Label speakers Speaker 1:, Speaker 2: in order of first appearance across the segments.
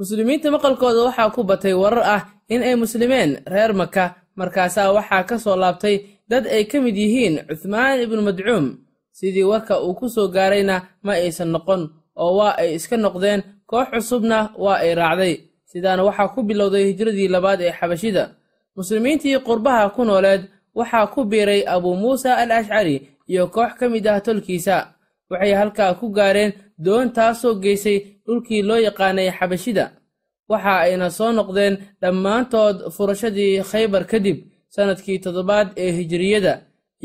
Speaker 1: muslimiinta maqalkooda waxaa ku batay warar ah in ay muslimeen reer maka markaasaa waxaa ka soo laabtay dad ay ka mid yihiin cuthmaan ibnu madcuum. Sidii warka uu ku soo gaarayna ma aysan noqon oo waa ay iska noqdeen. Koox cusubna waa ay raacday. Sidaana waxaa ku bilowday hijradii labaad ee xabashida. Muslimiintii qurbaha ku nooleed waxaa ku biiray abuu muusa al ashcari iyo koox ka mid ah tolkiisa. Waxay halkaa ku gaareen doon taasoo geysay dhulkii loo yaqaanay xabashida. Waxa ayna soo noqdeen dhammaantood furashadii khaybar kadib sannadkii toddobaad ee hijiriyada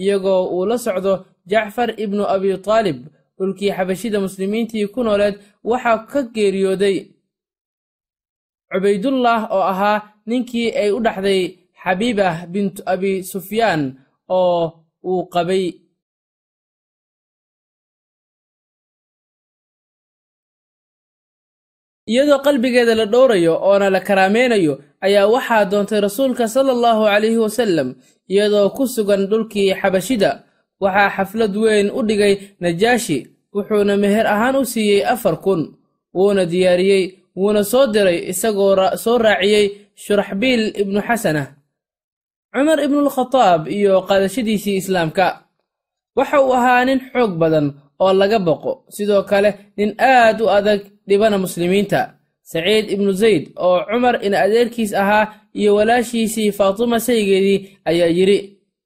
Speaker 1: iyagoo uu la socdo jacfar ibnu abi taalib. Dhulkii xabashida muslimiintii ku nooleed waxaa ka geeriyooday cubaydullah oo ahaa ninkii ay u dhaxday xabiibah bintu abi sufyaan oo uu qabay iyadoo qalbigeeda la dhowrayo oona la karaameynayo ayaa waxaa doontay rasuulka sala allahu calayhi wasallam iyadoo ku sugan dhulkii xabashida. Waxaa xaflad weyn u dhigay najaashi wuxuuna meher ahaan u siiyey afar kun. Wuuna diyaariyey wuuna soo diray isagoo soo raaciyey shuraxbiil ibnu xasanah cumar ibnulkhataab iyo qaadashadiisii islaamka. Waxa uu ahaa nin xoog badan oo laga boqo. Sidoo kale nin aad u adag dhibana muslimiinta. Saciid ibnu zayd oo cumar in adeerkiis ahaa iyo walaashiisii faatima saygeedii ayaa yidhi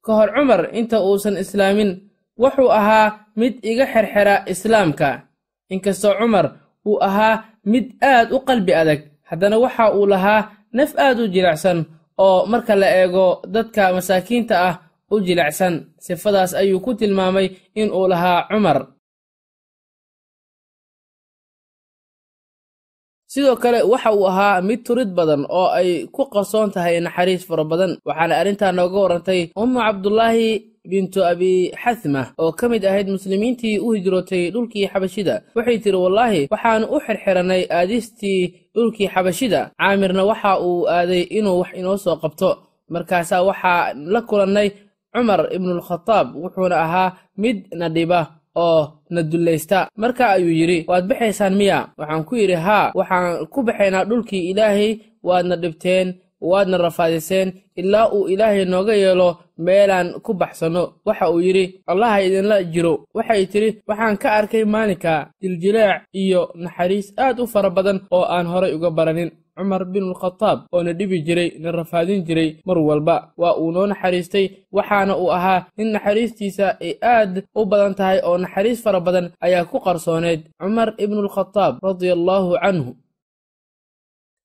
Speaker 1: ka hor cumar inta uusan islaamin wuxuu ahaa mid iga xerxera islaamka. Inkastoo cumar uu ahaa mid aad u qalbi adag haddana waxa uu lahaa naf aad u jilicsan oo marka la eego dadka masaakiinta ah u jilicsan. Sifadaas ayuu ku tilmaamay in uu lahaa cumar sidoo kale waxa uu ahaa mid turid badan oo ay ku qarsoon tahay naxariis fara badan waxaana arrintaa nooga warantay ummu cabdulaahi bintu abi xathma oo ka mid ahayd muslimiintii u hijrootay dhulkii xabashida. Waxay tiri wallaahi waxaannu u xirxirannay aadistii dhulkii xabashida. Caamirna waxa uu aaday inuu wax inoo soo qabto. Markaasaa waxaa la kulannay cumar ibnulkhataab wuxuuna ahaa mid na dhiba oo na dullaysta marka ayuu yidhi waad baxaysaan miya? Waxaan ku yidhi haa waxaan ku baxaynaa dhulkii ilaahay waadna dhibteen waadna rafaadiseen ilaa uu ilaahay nooga yeelo meelaan ku baxsanno waxa uu yidhi allaha idinla jiro. Waxay tidhi waxaan ka arkay maalinka diljileec iyo naxariis aad u fara badan oo aan horay uga baranin cumar binulkhataab oo na dhibi jiray na rafaadin jiray mar walba. Waa uu noo naxariistay waxaana uu ahaa nin naxariistiisa ay aad u badan tahay oo naxariis fara badan ayaa ku qarsooneed. Cumar ibnulkhataab radia allaahu canhu.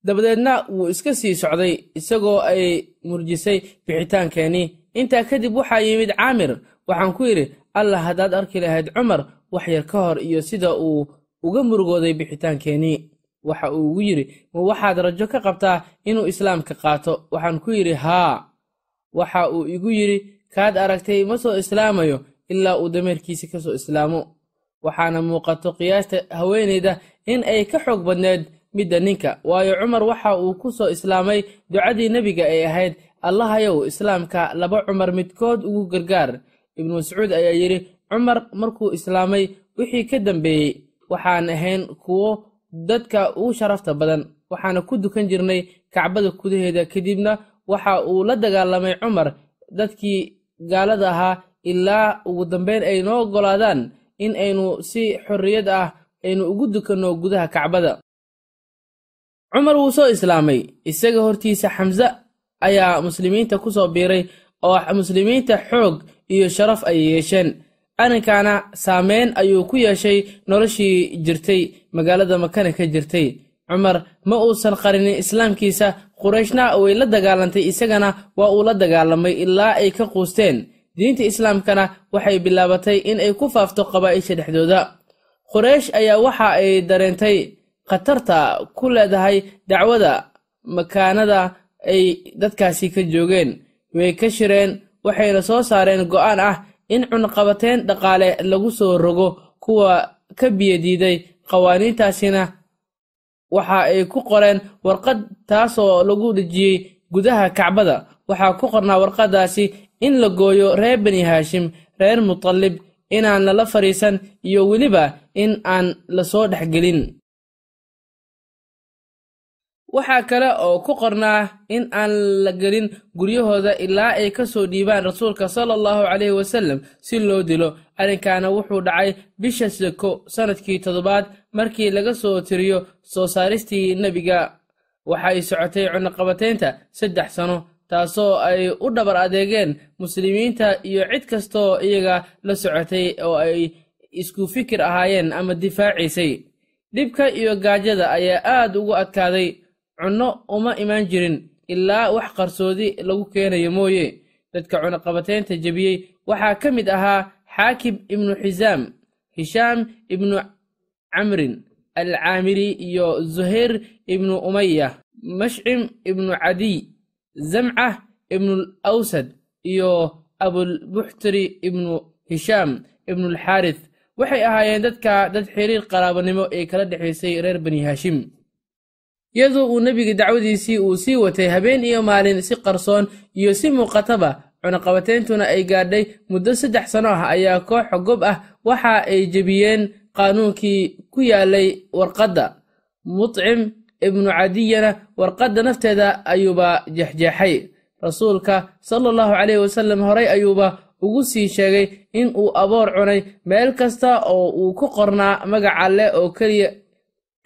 Speaker 1: Dabadeedna wuu iska sii socday isagoo ay murjisay bixitaankeenii. Intaa kadib waxaa yimid caamir. Waxaan ku yidhi allah haddaad arki lahayd cumar wax yar ka hor iyo sida uu uga murugooday bixitaankeenii waxa uu ugu yidhi ma waxaad rajo ka qabtaa inuu islaamka qaato? Waxaan ku yidhi haa. Waxa uu igu yidhi kaad aragtay ma soo islaamayo ilaa uu dameerkiisa ka soo islaamo. Waxaana muuqato qiyaasta haweenayda in ay ka xoog badneed midda ninka. Waayo cumar waxa uu ku soo islaamay ducadii nebiga ay ahayd. Allahayow islaamka laba cumar midkood ugu gargaar. Ibnu mascuud ayaa yidhi cumar markuu islaamay wixii ka dambeeyey waxaan ahayn kuwo dadka ugu sharafta badan. Waxaana ku dukan jirnay kacbada gudaheeda kadibna waxa uu la dagaalamay cumar dadkii gaalada ahaa ilaa ugu dambeyn ay noo oggolaadaan in aynu si xorriyad ah aynu ugu dukanno gudaha kacbada. Cumar wuu soo islaamay. Isaga hortiisa xamse ayaa muslimiinta ku soo biiray oo muslimiinta xoog iyo sharaf ay yeesheen arrinkaana saameyn ayuu ku yeeshay noloshii jirtay magaalada makana ka jirtay. Cumar ma uusan qarinin islaamkiisa. Qurayshna way la dagaalantay isagana waa uu la dagaalamay ilaa ay ka quusteen. Diinta islaamkana waxay bilaabatay in ay ku faafto qabaa'isha dhexdooda. Quraysh ayaa waxa ay dareentay khatarta ku leedahay dacwada makaanada ay dadkaasi ka joogeen. Way ka shireen waxayna soo saareen go'aan ah in cunqabateen dhaqaale lagu soo rogo kuwa ka biyadiiday qawaaniintaasina waxa ay ku qoreen warqad taasoo lagu dhejiyey gudaha kacbada. Waxaa ku qornaa warqaddaasi in la gooyo reer bani haashim reer mutalib inaan lala fadhiisan iyo weliba in aan la soo dhexgelin waxaa kale oo ku qornaa in aan la gelin guryahooda ilaa ay ka soo dhiibaan rasuulka sala allahu caleyhi wasallam si loo dilo. Arrinkaana wuxuu dhacay bisha seko sannadkii toddobaad markii laga soo tiriyo soo saaristii nebiga. Waxay socotay cunaqabataynta saddex sano taasoo ay u dhabar adeegeen muslimiinta iyo cid kastaoo iyaga la socotay oo ay isku fikir ahaayeen ama difaaciisay dhibka iyo gaajada ayaa aad ugu adkaaday cunno uma imaan jirin ilaa wax qarsoodi lagu keenayo mooye. Dadka cunaqabataynta jebiyey waxaa ka mid ahaa xaakim ibnu xisaam hishaam ibnu camrin alcaamiri iyo zuhayr ibnu umaya mashcim ibnu cadiy zamcah ibnul awsad iyo abulbuxtari ibnu hishaam ibnulxaarith waxay ahaayeen dadka dad xiriir qaraabanimo ee kala dhexaysay reer bani haashim iyadoo uu nebiga dacwadiisii uu sii watay habeen iyo maalin si qarsoon iyo si muuqataba. Cunaqabatayntuna ay gaadhay muddo saddex sano ah ayaa koox gob ah waxa ay jebiyeen qaanuunkii ku yaalay warqadda. Mutcim ibnu cadiyana warqadda nafteeda ayuuba jexjeexay rasuulka sala allahu caleyhi wasallam horay ayuuba ugu sii sheegay in uu aboor cunay meel kasta oo uu ku qornaa magac alle oo keliya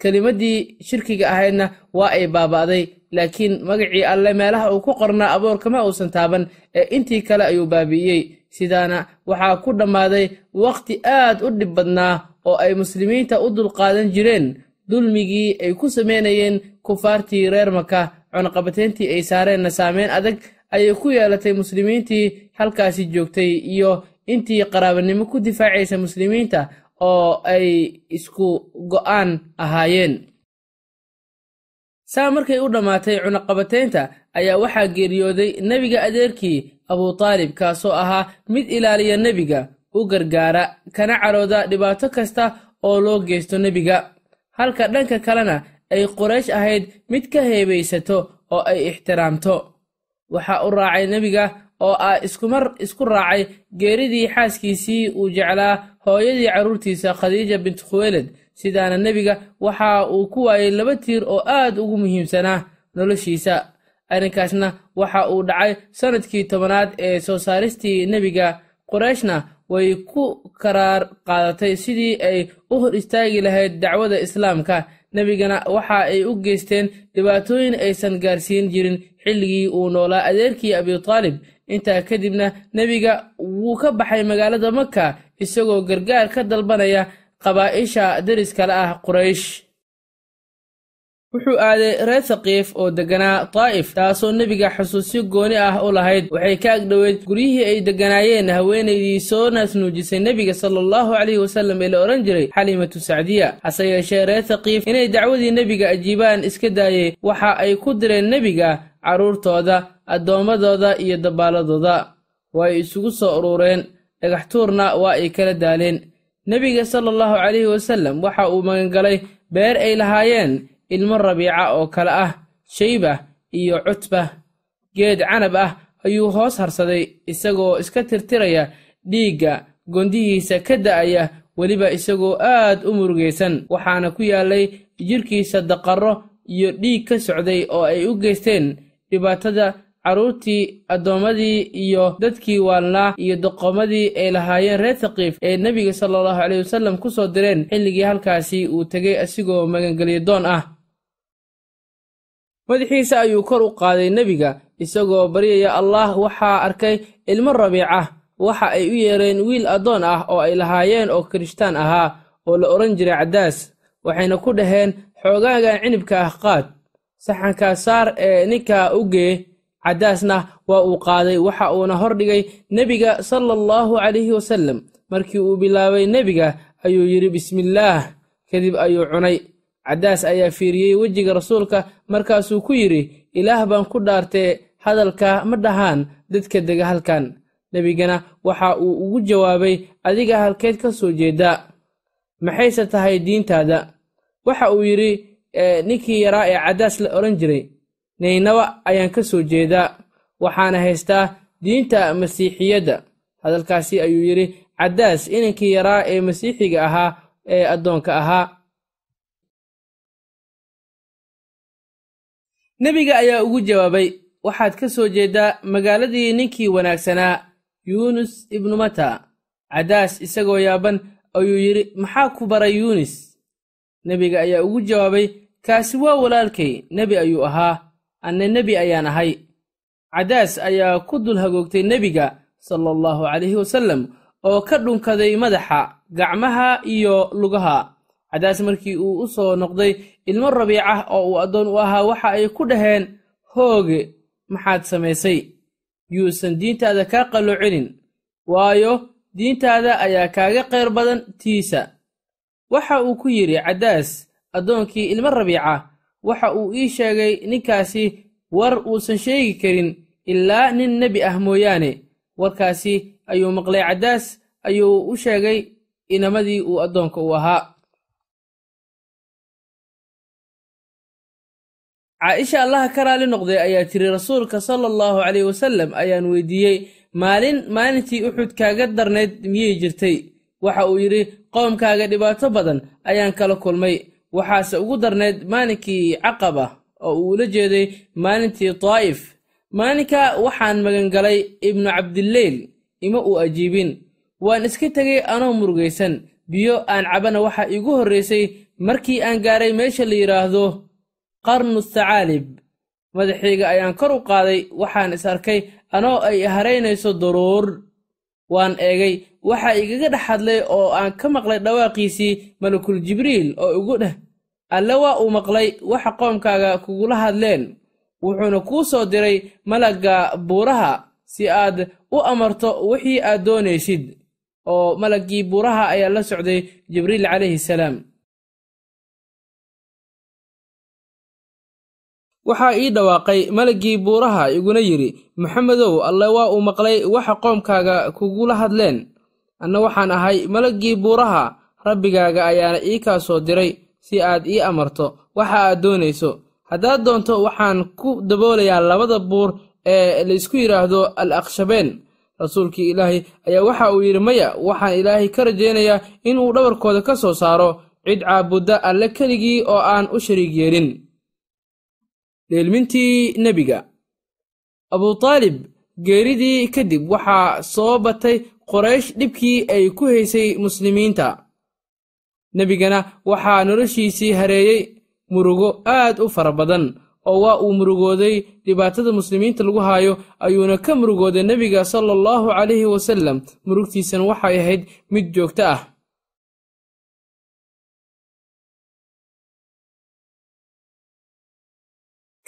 Speaker 1: kelimaddii shirkiga ahaydna waa ay baaba'day laakiin magacii alle meelaha uu ku qornaa aboorkama uusan taaban ee intii kale ayuu baabi'iyey. Sidaana waxaa ku dhammaaday wakhti aad u dhib badnaa oo ay muslimiinta u dulqaadan jireen. Dulmigii ay ku samaynayeen kufaartii reer maka cunaqabatayntii ay saareenna saameyn adag ayay ku yeelatay muslimiintii halkaasi joogtay iyo intii qaraabanimo ku difaacaysa muslimiinta oo ay isku go'aan ahaayeen. Saa markay u dhammaatay cunaqabataynta ayaa waxaa geeriyooday nebiga adeerkii abutaalib kaasoo ahaa mid ilaaliya nebiga u gargaara kana carooda dhibaato kasta oo loo geysto nebiga. Halka dhanka kalena ay quraysh ahayd mid ka heebaysato oo ay ixtiraamto. Waxaa u raacay nebiga oo ah iskumar isku raacay geeridii xaaskiisii uu jeclaa hooyadii carruurtiisa khadiija bint khuweyled sidaana nebiga waxa uu ku waayey laba tiir oo aad ugu muhiimsanaa noloshiisa. Arrinkaasna waxa uu dhacay sannadkii tobanaad ee soo saaristii nebiga qurayshna way ku karaar qaadatay sidii ay u hor istaagi lahayd dacwada islaamka. Nebigana waxa ay u geysteen dhibaatooyin aysan gaarsiin jirin xilligii uu noolaa. Adeerkii abitaalib intaa kadibna nebiga wuu ka baxay magaalada maka isagoo gargaar ka dalbanaya qabaa'isha deriskale ah quraysh wuxuu aaday reer thaqiif oo degganaa daa'if taasoo nebiga xusuusyo gooni ah u lahayd. Waxay ka agdhoweyd guryihii ay degganaayeen haweenaydii soo naasnuujisay nebiga sala allahu caleyhi wasallam ee la odhan jiray xaliimatu sacdiya. Hase yeeshee reer thaqiif inay dacwadii nebiga ajiibaan iska daayey waxa ay ku direen nebiga carruurtooda addoommadooda iyo dabaaladooda way isugu soo urureen dhagax tuurna waa ay kala daaleen. Nebiga sala allahu caleyhi wasallam waxa uu magangalay beer ay lahaayeen ilmo rabiica oo kale ah shayba iyo cutba geed canab ah ayuu hoos harsaday isagoo iska tirtiraya dhiigga gondihiisa ka da'aya weliba isagoo aad u murugaysan. Waxaana ku yaallay jidhkiisa daqarro iyo dhiig ka socday oo ay u geysteen. Dhibaatada carruurtii addoommadii iyo dadkii waalnaa iyo doqomadii ay lahaayeen reer thaqiif ee nebiga sala allahu caleyhi wasallam ku soo direen xilligii halkaasi uu tegay asigoo magangelyo doon ah madaxiisa ayuu kor u qaaday nebiga isagoo baryaya allaah waxaa arkay ilmo rabiica waxa ay u yeereen wiil addoon ah oo ay lahaayeen oo kirishtaan ahaa oo la odhan jiray caddaas waxayna ku dhaheen xoogaagan cinibka ah qaad saxanka saar ee ninka u gee caddaasna waa uu qaaday waxa uuna hordhigay nebiga sala allahu calayhi wasallam. Markii uu bilaabay nebiga ayuu yidhi bismillaah kadib ayuu cunay caddaas ayaa fiiriyey wejiga rasuulka markaasuu ku yidhi ilaah baan ku dhaartee hadalka ma dhahaan dadka dega halkan. Nebigana waxa uu ugu jawaabay adiga halkeed ka soo jeeddaa maxayse tahay diintaada? Waxa uu yidhi ninkii yaraa ee caddaas la odhan jiray naynaba ayaan ka soo jeedaa waxaana haystaa diinta masiixiyadda. Hadalkaasi ayuu yidhi caddaas inankii yaraa ee masiixiga ahaa ee addoonka ahaa nebiga ayaa ugu jawaabay waxaad ka soo jeeddaa magaaladii ninkii wanaagsanaa yuunus ibnu mata. Cadaas isagoo yaaban ayuu yidhi maxaa ku baray yuunis nebiga ayaa ugu jawaabay kaasi waa walaalkay nebi ayuu ahaa anne nebi ayaan ahay. Cadaas ayaa ku dul hagoogtay nebiga sala allahu calayhi wasallam oo ka dhunkaday madaxa gacmaha iyo lugaha cadaas markii uu u soo noqday ilmo rabiicah oo uu addoon u ahaa waxa ay ku dhaheen hooge maxaad samaysay? Yuusan diintaada kaa qalloocinin waayo diintaada ayaa kaaga qayr badan tiisa. Waxa uu ku yidhi caddaas addoonkii ilmo rabiica waxa uu ii sheegay ninkaasi war uusan sheegi karin ilaa nin nebi ah mooyaane. Warkaasi ayuu maqlay caddaas ayuu u sheegay inamadii uu addoonka u ahaa caaisha allaha ka raali noqday ayaa tiri rasuulka sala allahu caleyh wasallam ayaan weydiiyey maalin maalintii uxud kaaga darnayd miyay jirtay? Waxa uu yidhi qoomkaaga dhibaato badan ayaan kala kulmay. Waxaase ugu darnayd maalinkii caqaba oo uu ula jeeday maalintii daa'if maalinka waxaan magangalay ibnu cabdileyl ima uu ajiibin. Waan iska tegay anoo murugaysan. Biyo aan cabana waxa iigu horraysay markii aan gaaray meesha la yidhaahdo qarnu thacaalib madaxayga ayaan kor u qaaday waxaan is arkay anoo ay haraynayso daruur waan eegay waxa igaga dhex hadlay oo aan ka maqlay dhawaaqiisii malakul jibriil oo igu dheh. Alle waa uu maqlay waxa qoomkaaga kugula hadleen. Wuxuuna kuu soo diray malagga buuraha si aad u amarto wixii aad doonaysid. Oo malaggii buuraha ayaa la socday jibriil calayhi salaam waxaa ii dhawaaqay malaggii buuraha iguna yidhi maxamedow alle waa uu maqlay waxa qoomkaaga kugula hadleen. Anna waxaan ahay malaggii buuraha rabbigaaga ayaana ii kaa soo diray si aad ii amarto waxa aad doonayso. Haddaad doonto waxaan ku daboolayaa labada buur ee laysku yidhaahdo al akshabeen rasuulkii ilaahay ayaa waxa uu yidhi maya waxaan ilaahay ka rajaynayaa inuu dhabarkooda ka soo saaro cid caabudda alle keligii oo aan u shariig yeelin dheelmintii nebiga. Abutaalib geeridii kadib waxaa soo batay qoraysh dhibkii ay ku haysay muslimiinta. Nebigana waxaa noloshiisii hareeyey murugo aad u fara badan oo waa uu murugooday dhibaatada muslimiinta lagu haayo ayuuna ka murugooday nebiga sala allahu calayhi wasallam. Murugtiisana waxay ahayd mid joogto ah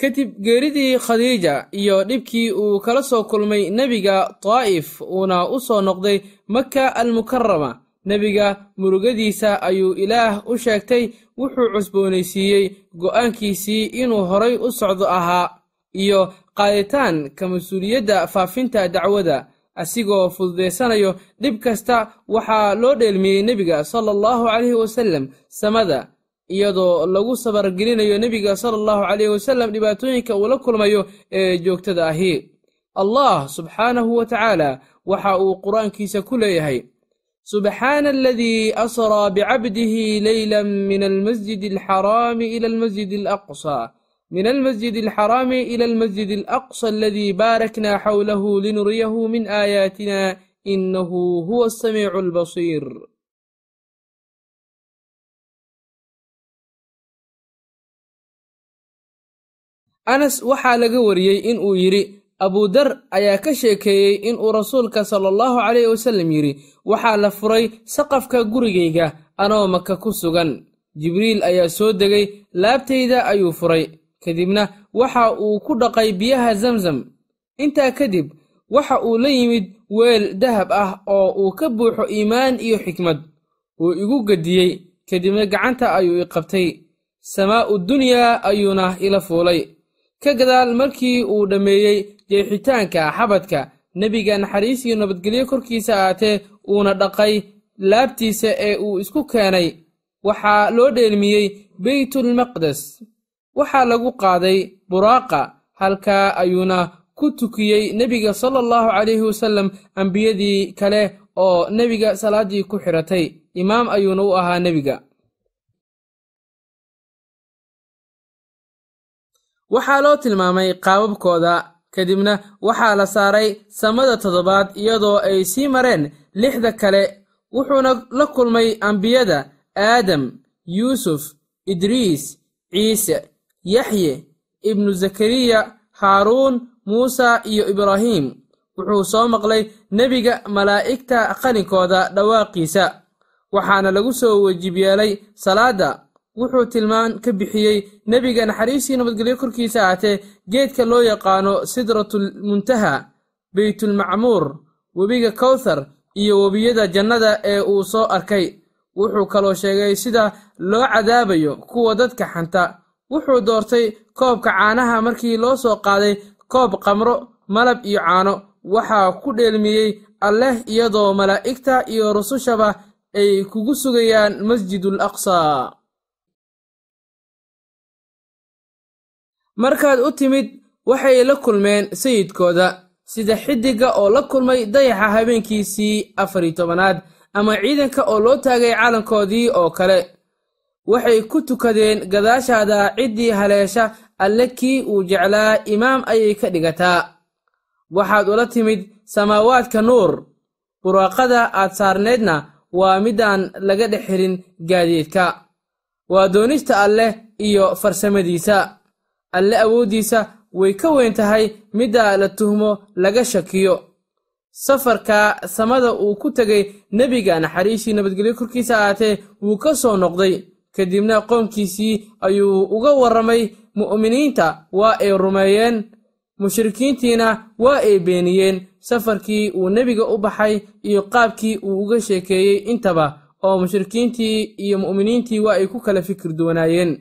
Speaker 1: kadib geeridii khadiija iyo dhibkii uu kala soo kulmay nebiga daa'if uuna u soo noqday maka almukarama nebiga murugadiisa ayuu ilaah u sheegtay wuxuu cusboonaysiiyey go'aankiisii inuu horay u socdo ahaa iyo qaaditaanka mas'uuliyadda faafinta dacwada. Asigoo fududaysanayo dhib kasta waxaa loo dheelmiyey nebiga sala allahu calayhi wasallam samada iyadoo lagu sabargelinayo nebiga sal allahu caleyhi wasalam dhibaatooyinka uu la kulmayo ee joogtada ahi. Allah subxaanahu wa tacaala waxa uu qur'aankiisa ku leeyahay subxaana aladii asraa bicabdihi leyla min almasjid alxaraami ila almasjid alaqsaa min almasjid alxaraami ila almasjid alaqsa aladii baarakna xawlahu linuriyahu min aayaatina inahu huwa asamiicu albasiir anas waxaa laga wariyey in uu yidhi abudar ayaa ka sheekeeyey inuu rasuulka sala allahu calayh wasallam yidhi waxaa la furay saqafka gurigayga anoo maka ku sugan. Jibriil ayaa soo degay laabtayda ayuu furay. Kadibna waxa uu ku dhaqay biyaha zamzam. Intaa kadib waxa uu la yimid weel dahab ah oo uu ka buuxo iimaan iyo xikmad. Wuu igu gediyey kadibna gacanta ayuu i qabtay. Samaa'u dunyaa ayuuna ila fuulay ka gadaal markii uu dhammeeyey jeexitaanka xabadka nebiga naxariis iyo nabadgelyo korkiisa aatee uuna dhaqay laabtiisa ee uu isku keenay. Waxaa loo dheelmiyey beytulmaqdes waxaa lagu qaaday buraaqa halkaa ayuuna ku tukiyey nebiga sala allahu calayhi wasallam ambiyadii kale oo nebiga salaaddii ku xidhatay imaam ayuuna u ahaa nebiga waxaa loo tilmaamay qaababkooda. Kadibna waxaa la saaray samada toddobaad iyadoo ay sii mareen lixda kale wuxuuna la kulmay ambiyada aadam yuusuf idriis ciise yaxye ibnu zakariya haaruun muusa iyo ibraahim. Wuxuu soo maqlay nebiga malaa'igta qalinkooda dhawaaqiisa. Waxaana lagu soo wejib yeelay salaadda wuxuu tilmaan ka bixiyey nebiga naxariistii nabadgelyo korkiisa ahatee geedka loo yaqaano sidratul-muntaha beytulmacmuur webiga kawthar iyo webiyada jannada ee uu soo arkay. Wuxuu kaloo sheegay sida loo cadaabayo kuwa dadka xanta. Wuxuu doortay koobka caanaha markii loo soo qaaday koob qamro malab iyo caano. Waxaa ku dheelmiyey alleh iyadoo malaa'igta iyo rusushaba ay kugu sugayaan masjidul aqsaa markaad u timid waxay la kulmeen sayidkooda. Sida xiddigga oo la kulmay dayaxa habeenkiisii afar iyo tobanaad ama ciidanka oo loo taagay calankoodii oo kale. Waxay ku tukadeen gadaashaada ciddii haleesha alle kii uu jeclaa imaam ayay ka dhigataa. Waxaad ula timid samaawaadka nuur. Buraaqada aad saarneedna waa midaan laga dhex helin gaadiidka. Waa doonista alleh iyo farsamadiisa alle awooddiisa way ka weyn tahay midda la tuhmo laga shakiyo. Safarka samada uu ku tegay nebiga naxariistii nabadgelyo korkiisa ahaatee wuu ka soo noqday. Kadibna qoomkiisii ayuu uga warramay mu'miniinta waa ay rumeeyeen mushrikiintiina waa ay beeniyeen. Safarkii uu nebiga u baxay iyo qaabkii uu uga sheekeeyey intaba oo mushrikiintii iyo mu'miniintii waa ay ku kala fikir duwanaayeen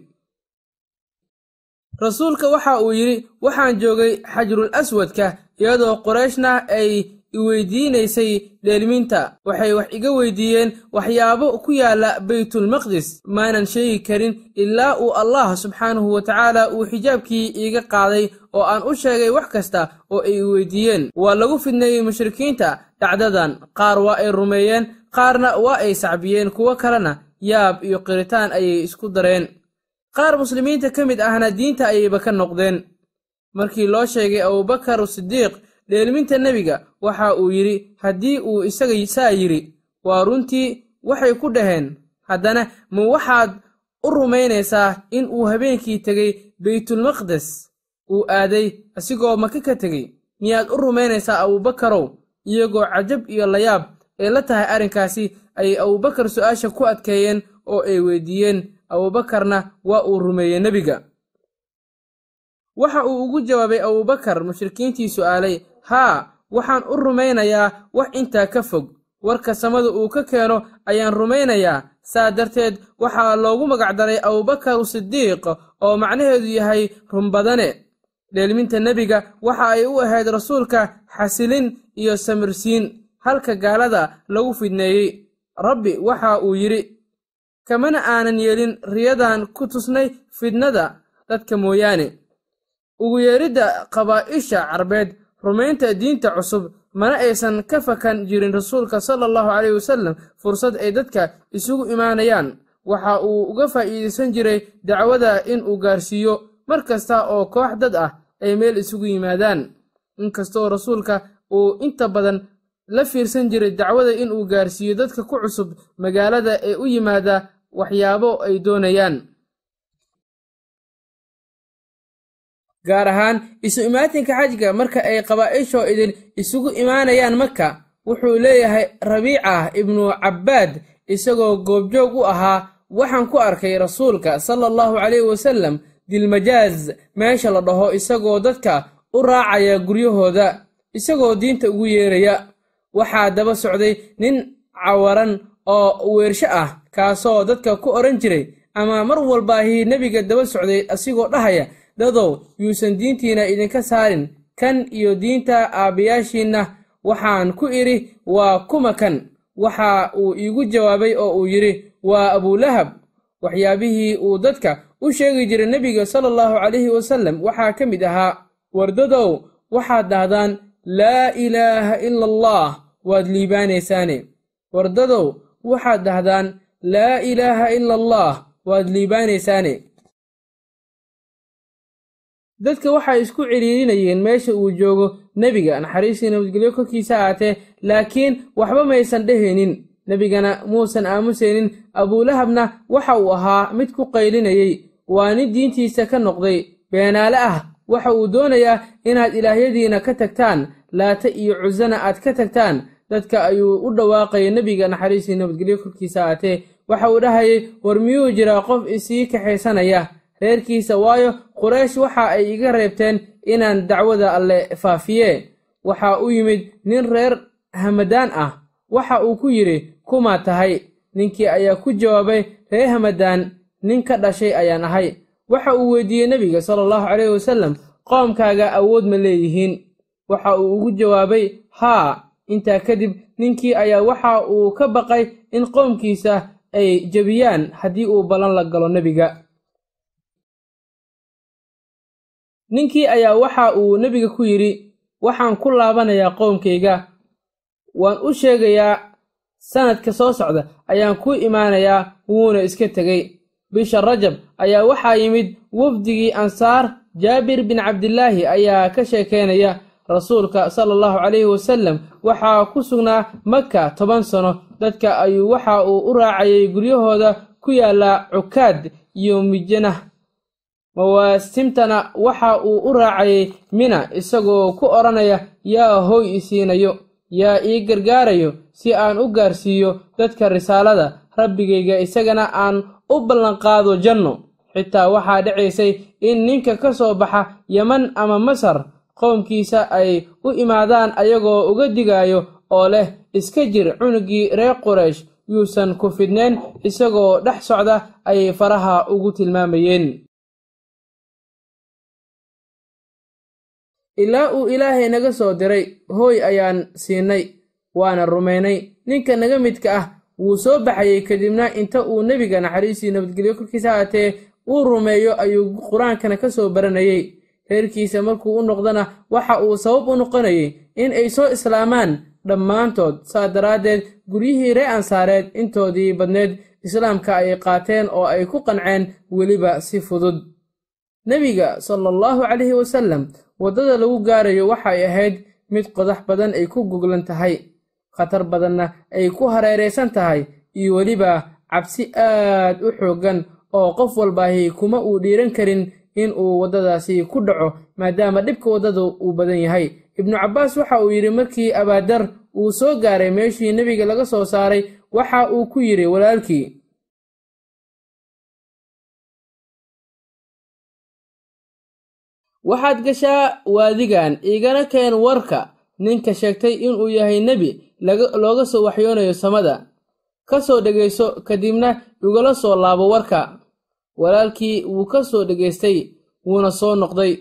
Speaker 1: rasuulka waxa uu yidhi waxaan joogay xajrul aswadka iyadoo qorayshna ay iweydiinaysay dheelminta. Waxay wax iga weydiiyeen waxyaabo ku yaalla baytulmaqdis maanan sheegi karin ilaa uu allah subxaanahu wa tacaala uu xijaabkii iiga qaaday oo aan u sheegay wax kasta oo ay weydiiyeen. Waa lagu fidneeyey mushrikiinta dhacdadan. Qaar waa ay rumeeyeen qaarna waa ay sacbiyeen. Kuwo kalena yaab iyo qiritaan ayay isku dareen qaar muslimiinta ka mid ahna diinta ayayba ka noqdeen. Markii loo sheegay abubakar sidiiq dheelminta nebiga waxa uu yidhi haddii uu isaga saa yidhi waa runtii waxay ku dhaheen. Haddana ma waxaad u rumaynaysaa in uu habeenkii tegey baytulmaqdes uu aaday asigoo maka ka tegey miyaad u rumaynaysaa abubakarow iyagoo cajab iyo layaab ay la tahay arrinkaasi ayay abubakar su'aasha ku adkeeyeen oo ay weydiiyeen abuubakarna waa uu rumeeyey nebiga. Waxa uu ugu jawaabay abubakar mushrikiintii su'aalay haa waxaan u rumaynayaa wax intaa ka fog. Warka samada uu ka keeno ayaan rumaynayaa. Saa darteed waxaa loogu magacdaray abubakar sidiiq oo macnaheedu yahay runbadane dheelminta nebiga waxa ay u ahayd rasuulka xasilin iyo samirsiin halka gaalada lagu fidneeyey. Rabbi waxa uu yidhi kamana aanan yeelin riyadan ku tusnay fidnada dadka mooyaane. Ugu yeeridda qabaa'isha carbeed rumaynta diinta cusub mana aysan ka fakan jirin rasuulka sala allahu caleyhi wasallam fursad ay dadka isugu imaanayaan. Waxa uu uga faa'iidaysan jiray dacwada in uu gaarsiiyo mar kasta oo koox dad ah ay meel isugu yimaadaan. Inkastoo rasuulka uu inta badan la fiirsan jiray dacwada in uu gaarsiiyo dadka ku cusub magaalada ee u yimaada waxyaabo ay doonayaan. Gaar ahaan isu imaatinka xajga marka ay qabaa'ishoo idin isugu imaanayaan maka wuxuu leeyahay rabiica ibnu cabbaad isagoo goobjoog u ahaa waxaan ku arkay rasuulka sala allahu caleyhi wasallam dilmajaaz meesha la dhaho isagoo dadka u raacaya guryahooda isagoo diinta ugu yeeraya. Waxaa daba socday nin cawaran oo weersho ah kaasoo dadka ku odhan jiray ama mar walbaahi nebiga daba socday asigoo dhahaya dadow yuusan diintiina idinka saarin kan iyo diinta aabbayaashiinna waxaan ku idhi waa kuma kan. Waxa uu iigu jawaabay oo uu yidhi waa abulahab waxyaabihii uu dadka u sheegi jiray nebiga sala allahu calayhi wasallam waxaa ka mid ahaa wardadow waxaad dhahdaan laa ilaaha ila allah waad liibaanaysaane. Wardadow waxaad dhahdaan laa ilaaha ila allah waad liibaanaysaane. Dadka waxay isku cidhiirinayeen meesha uu joogo nebiga naxariistii nabadgelyo korkiisa ahaatee laakiin waxba maysan dhehaynin nebigana muusan aamusaynin abuulahabna waxa uu ahaa mid ku qaylinayey waa nin diintiisa ka noqday beenaale ah. Waxa uu doonayaa inaad ilaahyadiina ka tagtaan laata iyo cusana aad ka tagtaan dadka ayuu u dhawaaqaya nebiga naxariistii nabadgelyo korkiisa ahaatee waxa uu dhahayay war miyuu jiraa qof isii kaxaysanaya reerkiisa waayo quraysh waxa ay iga reebteen inaan dacwada alle faafiye. Waxaa u yimid nin reer hamadaan ah. Waxa uu ku yidhi kumaa tahay? Ninkii ayaa ku jawaabay reer hamadaan nin ka dhashay ayaan ahay. Waxa uu weydiiyey nebiga sala allahu caleyhi wasallam qoomkaaga awood ma leeyihiin. Waxa uu ugu jawaabay haa intaa kadib ninkii ayaa waxa uu ka baqay in qoomkiisa ay jebiyaan haddii uu ballan la galo nebiga. Ninkii ayaa waxa uu nebiga ku yidhi waxaan ku laabanayaa qoomkayga waan u sheegayaa sannadka soo socda ayaan ku imaanayaa wuuna iska tegey. Bisha rajab ayaa waxaa yimid wafdigii ansaar jaabir bin cabdilaahi ayaa ka sheekaynaya rasuulka sala allahu calayhi wasallam waxaa ku sugnaa maka toban sano. Dadka ayuu waxa uu u raacayay guryahooda ku yaalla cukaad iyo mijanah mawaasimtana waxa uu u raacayay mina isagoo ku odhanaya yaa hoy isiinayo yaa ii gargaarayo si aan u gaarsiiyo dadka risaalada rabbigayga isagana aan u ballanqaado janno. Xitaa waxaa dhacaysay in ninka ka soo baxa yeman ama masar qoomkiisa ay u imaadaan ayagoo uga digaayo oo leh iska jir cunugii reer quraysh yuusan ku fidneen isagoo dhex socda ayay faraha ugu tilmaamayeen. Ilaa uu ilaahay naga soo diray hooy ayaan siinay waana rumaynay ninka naga midka ah wuu soo baxayey kadibna inta uu nebiga naxariistii nabadgelyo korkiisa haatee uu rumeeyo ayuu qur'aankana ka soo baranayey reerkiisa markuu u noqdana waxa uu sabab u noqonayay in ay soo islaamaan dhammaantood. Saa daraaddeed guryihii ree ansaareed intoodii badneed islaamka ay qaateen oo ay ku qanceen weliba si fudud. Nebiga sala allahu calayhi wasallam waddada lagu gaarayo waxay ahayd mid qodax badan ay ku goglan tahay khatar badanna ay ku hareeraysan tahay iyo weliba cabsi aad u xooggan oo qof walbaahi kuma uu dhiiran karin in uu waddadaasi ku dhaco maadaama dhibka waddada uu badan yahay. Ibnu cabbaas waxa uu yidhi markii abaadar uu soo gaaray meeshii nebiga laga soo saaray waxa uu ku yidhi walaalkii. Waxaad gashaa waadigan igana keen warka. Ninka sheegtay inuu yahay nebi looga soo waxyoonayo samada. Ka soo dhegayso kadibna igala soo laabo warka walaalkii wuu ka soo dhegaystay wuuna soo noqday.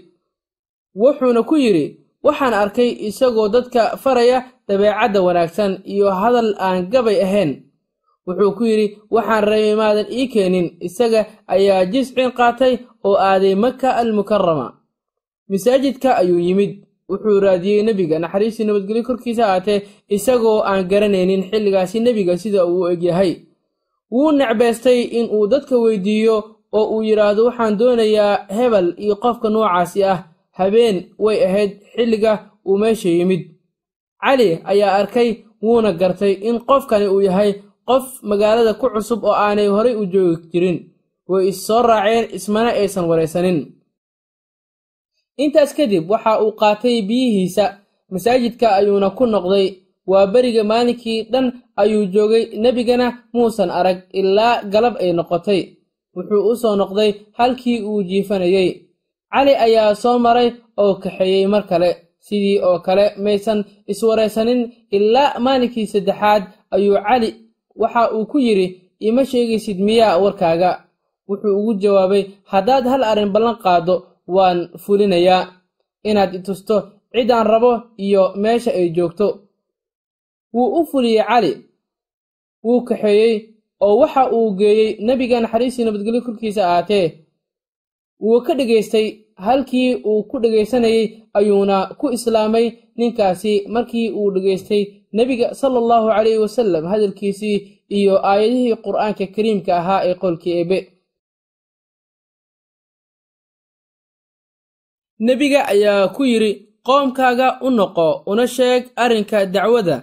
Speaker 1: Wuxuuna ku yidhi waxaan arkay isagoo dadka faraya dabeecadda wanaagsan iyo hadal aan gabay ahayn. Wuxuu ku yidhi waxaan rabay maadan ii keenin isaga ayaa jiscin qaatay oo aaday maka almukarama masaajidka ayuu yimid. Wuxuu raadiyey nebiga naxariistii nabadgelyo korkiisa ahaatee isagoo aan garanaynin xilligaasi nebiga sida uu egyahay. Wuu necbaystay in uu dadka weydiiyo oo uu yidhaahdo waxaan doonayaa hebel iyo qofka noocaasi ah. Habeen way ahayd xilliga uu meesha yimid. Cali ayaa arkay wuuna gartay in qofkani uu yahay qof magaalada ku cusub oo aanay horay u joogi jirin. Way is soo raaceen ismana aysan waraysanin intaas kadib waxa uu qaatay biyihiisa. Masaajidka ayuuna ku noqday. Waa beriga maalinkii dhan ayuu joogay nebigana muusan arag ilaa galab ay noqotay wuxuu u soo noqday halkii uu jiifanayey cali ayaa soo maray oo kaxeeyey mar kale. Sidii oo kale maysan iswaraysanin ilaa maalinkii saddexaad ayuu cali waxa uu ku yidhi ima sheegaysid miyaa warkaaga. Wuxuu ugu jawaabay haddaad hal arrin ballan qaaddo waan fulinayaa. Inaad itusto ciddaan rabo iyo meesha ay joogto. Wuu u fuliyey cali. Wuu kaxeeyey oo waxa uu geeyey nebiga naxariistii nabadgelyo korkiisa ahaatee wuu ka dhegaystay halkii uu ku dhegaysanayey ayuuna ku islaamay ninkaasi markii uu dhegaystay nebiga sala allahu calayhi wasallam hadalkiisii iyo aayadihii qur'aanka kariimka ahaa ee qolkii eebe. Nebiga ayaa ku yidhi qoomkaaga u noqo una sheeg arrinka dacwada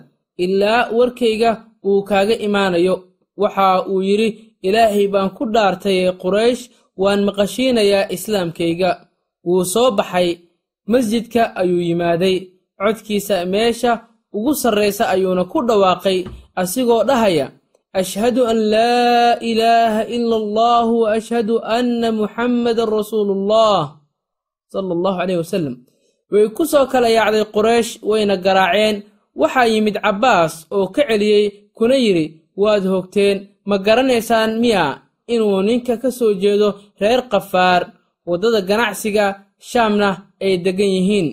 Speaker 1: ilaa warkayga uu kaaga imaanayo waxa uu yidhi ilaahay baan ku dhaartay quraysh waan maqashiinayaa islaamkayga. Wuu soo baxay masjidka ayuu yimaaday codkiisa meesha ugu sarraysa ayuuna ku dhawaaqay asigoo dhahaya ashhadu an laa ilaaha ila allahu wa ashhadu anna muxammadan rasuuluullah sala allahu caleyh wasalam way ku soo kala yaacday quraysh wayna garaaceen. Waxaa yimid cabbaas oo ka celiyey kuna yidhi waad hogteen ma garanaysaan miya inuu ninka ka soo jeedo reer kafaar waddada ganacsiga shaamna ay deggan yihiin.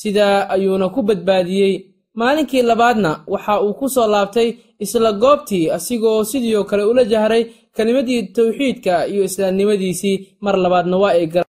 Speaker 1: Sidaa ayuuna ku badbaadiyey maalinkii labaadna waxa uu ku soo laabtay isla goobtii asigoo sidii oo kale ula jahray kelimadii tawxiidka iyo islaamnimadiisii mar labaadna waa ay